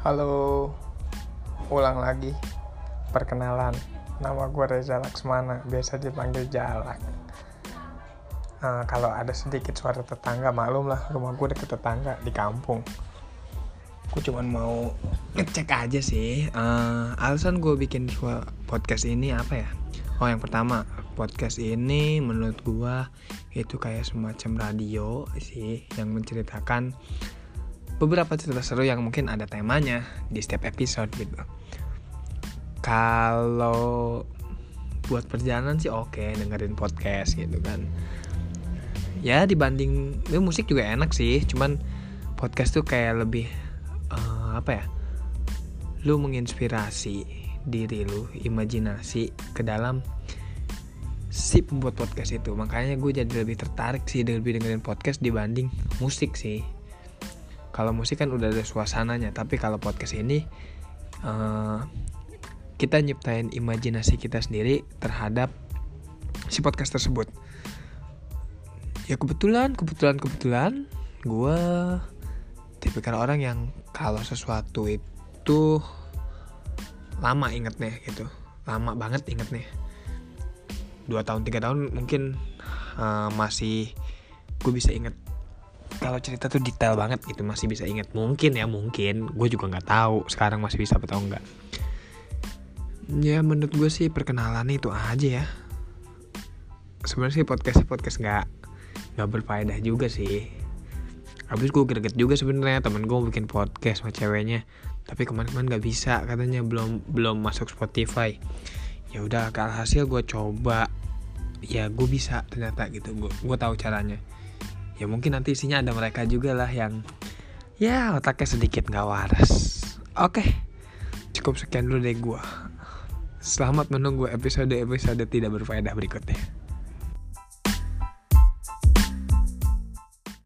Halo, ulang lagi. Perkenalan, nama gue Reza Laksmana, biasa dipanggil Jalak. Uh, kalau ada sedikit suara tetangga, maklum lah, rumah gue deket tetangga di kampung. Gue cuman mau ngecek aja sih. Uh, alasan gue bikin podcast ini apa ya? Oh, yang pertama, podcast ini menurut gue itu kayak semacam radio sih yang menceritakan beberapa cerita seru yang mungkin ada temanya di setiap episode gitu. Kalau buat perjalanan sih oke okay, dengerin podcast gitu kan. Ya dibanding ya, musik juga enak sih, cuman podcast tuh kayak lebih uh, apa ya? Lu menginspirasi diri lu, imajinasi ke dalam si pembuat podcast itu. Makanya gue jadi lebih tertarik sih lebih dengerin podcast dibanding musik sih kalau musik kan udah ada suasananya tapi kalau podcast ini uh, kita nyiptain imajinasi kita sendiri terhadap si podcast tersebut. Ya kebetulan kebetulan kebetulan gue tipikal orang yang kalau sesuatu itu lama inget nih gitu. Lama banget inget nih dua tahun tiga tahun mungkin uh, masih gue bisa inget kalau cerita tuh detail banget gitu masih bisa inget mungkin ya mungkin. Gue juga nggak tahu sekarang masih bisa atau enggak ya menurut gue sih perkenalan itu aja ya. Sebenarnya sih podcast podcast nggak nggak berfaedah juga sih. Habis gue greget juga sebenarnya temen gue bikin podcast sama ceweknya. Tapi kemarin-kemarin nggak bisa katanya belum belum masuk Spotify. Ya udah hasil gue coba. Ya gue bisa ternyata gitu. Gue gue tahu caranya ya mungkin nanti isinya ada mereka juga lah yang ya otaknya sedikit nggak waras. Oke cukup sekian dulu deh gue selamat menunggu episode-episode tidak berfaedah berikutnya